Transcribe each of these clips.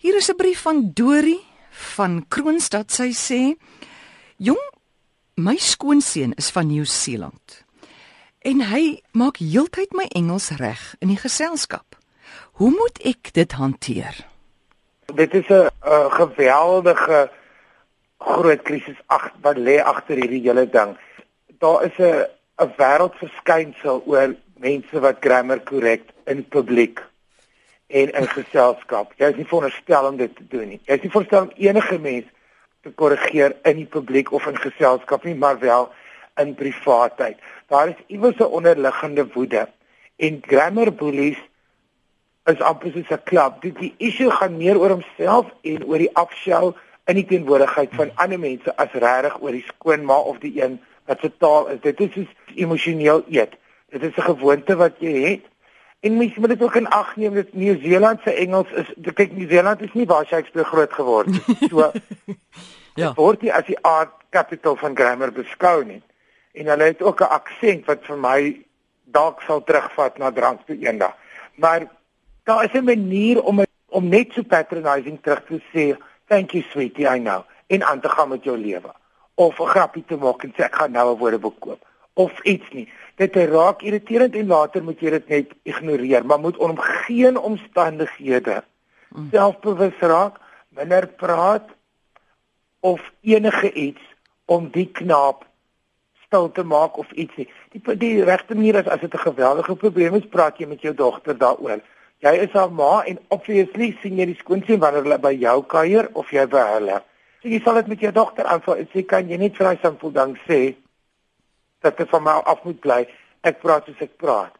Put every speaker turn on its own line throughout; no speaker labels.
Hier is 'n brief van Dorie van Kroonstad. Sy sê: "Jong, my skoonseun is van Nieu-Seeland. En hy maak heeltyd my Engels reg in die geselskap. Hoe moet ek dit hanteer?"
Dit is 'n geweldige groot krisis ag wat lê agter hierdie hele ding. Daar is 'n 'n wêreldverskynsel oor mense wat grammar korrek in publiek en in geselskap. Jy is nie veronderstel om dit te doen nie. Jy is nie veronderstel om enige mens te korrigeer in die publiek of in geselskap nie, maar wel in privaatheid. Daar is iewers 'n onderliggende woede en grammar bullies is amper soos 'n klub. Die, die issue gaan meer oor homself en oor die afskou in die teenwoordigheid van ander mense as regtig oor die skoonma of die een wat se taal is. Dit is soos emosioneel eet. Dit is 'n gewoonte wat jy het. En mens moet dit ook in ag neem dat Nieu-Seeland se Engels is kyk Nieu-Seeland is nie waar Shakespeare groot geword het. So ja. word hy as die art capital van grammar beskou nie. En hulle het ook 'n aksent wat vir my dalk sal terugvat na drank toe eendag. Maar daar is 'n manier om om net so patronizing terug te sê, thank you sweetie, I know, en aan te gaan met jou lewe. Of 'n grappie te maak en sê ek gaan nou 'n woordeboek koop of iets nie. Dit raak irriterend en later moet jy dit net ignoreer, maar moet om geen omstandighede mm. selfbewus raak, minder praat of enige iets om die knaap stil te maak of iets nie. Die die regte manier is as dit 'n geweldige probleem is, praat jy met jou dogter daaroor. Jy is haar ma en obviously sien jy die skoonseun wanneer hulle by jou kuier of jy by hulle. So jy sal dit met jou dogter aanvaar en sê kan jy net vir haar simpel dank sê dat dit van my af moet bly. Ek praat soos ek praat.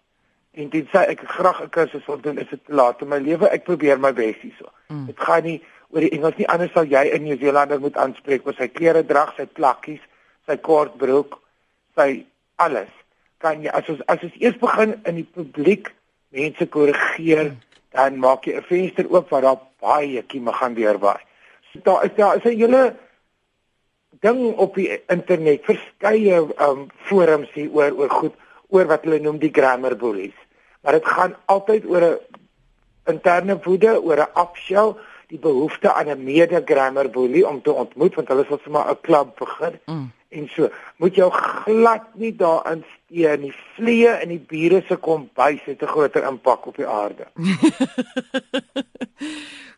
En dit sê ek graag 'n kursus wil doen, is dit te laat in my lewe. Ek probeer my bes hierso. Mm. Dit gaan nie oor die Engels nie. Anders sal jy in Nieu-Seelander moet aanspreek oor sy klere drag, sy plakkies, sy kort broek, sy alles. Kan jy as ons as ons eers begin in die publiek mense korrigeer, mm. dan maak jy 'n venster oop waar daar baie kieme gaan deurwaai. So daar is daar is 'n hele ding op die internet verskeie um forums hier oor oor goed oor wat hulle noem die grammar bullies. Maar dit gaan altyd oor 'n interne woede, oor 'n afskou, die behoefte aan 'n mede grammar bully om te ontmoet want hulle sal sommer 'n klub begin. Mm. En so, moet jou glad nie daarin steen nie. Vlee in die bure se kombuis het 'n groter impak op die aarde.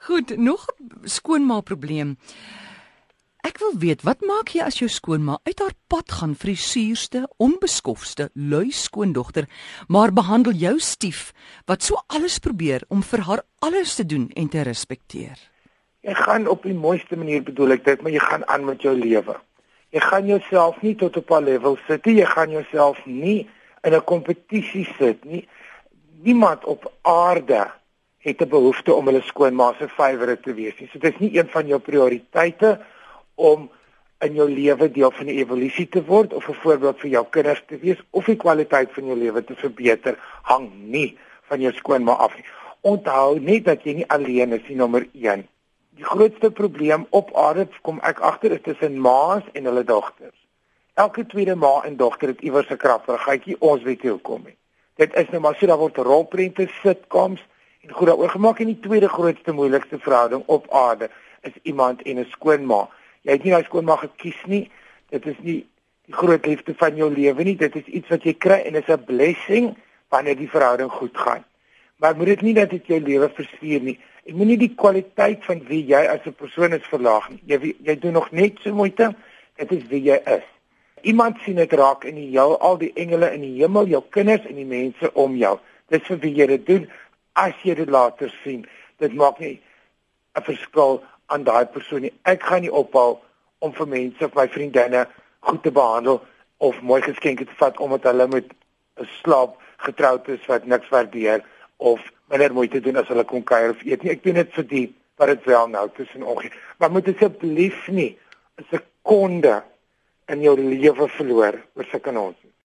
Goed, nog skoonmaak probleem. Ek wil weet, wat maak jy as jou skoonma uit haar pad gaan vir die suurste, onbeskofste, lui skoondogter, maar behandel jou stief wat so alles probeer om vir haar alles te doen en te respekteer?
Jy gaan op die mooiste manier bedoel ek dit, maar jy gaan aan met jou lewe. Jy gaan jouself nie tot op 'n level sit nie, jy gaan jouself nie in 'n kompetisie sit nie. Niemand op aarde het 'n behoefte om hulle skoonma se favourite te wees nie. So dit is nie een van jou prioriteite om in jou lewe deel van die evolusie te word of 'n voorbeeld vir jou kinders te wees of die kwaliteit van jou lewe te verbeter hang nie van jou skoonma af nie. Onthou net dat jy nie alleen is nie, nommer 1. Die grootste probleem op aarde kom ek agter is tussen ma's en hulle dogters. Elke tweede ma en dogter het iewers 'n kragvergaaitjie, ons weet nie hoekom nie. Dit is nou maar so dat word rolprente sitcoms en goed daaroor gemaak en die tweede grootste moeilikste verhouding op aarde is iemand en 'n skoonma jy het nie daai skoonma gekies nie. Dit is nie die groot liefde van jou lewe nie. Dit is iets wat jy kry en is 'n blessing wanneer die verhouding goed gaan. Maar moet dit nie dat dit jou lewe verstuur nie. Ek moenie die kwaliteit van wie jy as 'n persoon is verlaag nie. Jy jy doen nog net so moeite. Dit is wie jy is. Iemand sien dit raak in die jou al die engele in die hemel, jou kinders en die mense om jou. Dis vir wie jy dit doen. As jy dit later sien, dit maak nie 'n verskil aan daai persoon nie. Ek gaan nie ophou om vir mense of my vriendinne goed te behandel of mooi geskenke te vat omdat hulle met 'n slaap getroud is wat niks waardeer of minder moeite doen as hulle kom kuier of eet nie. Ek doen dit vir die wat dit wel nou tussen ons. Maar moet asseblief nie 'n sekonde in jou lewe verloor oor sulke nonsens.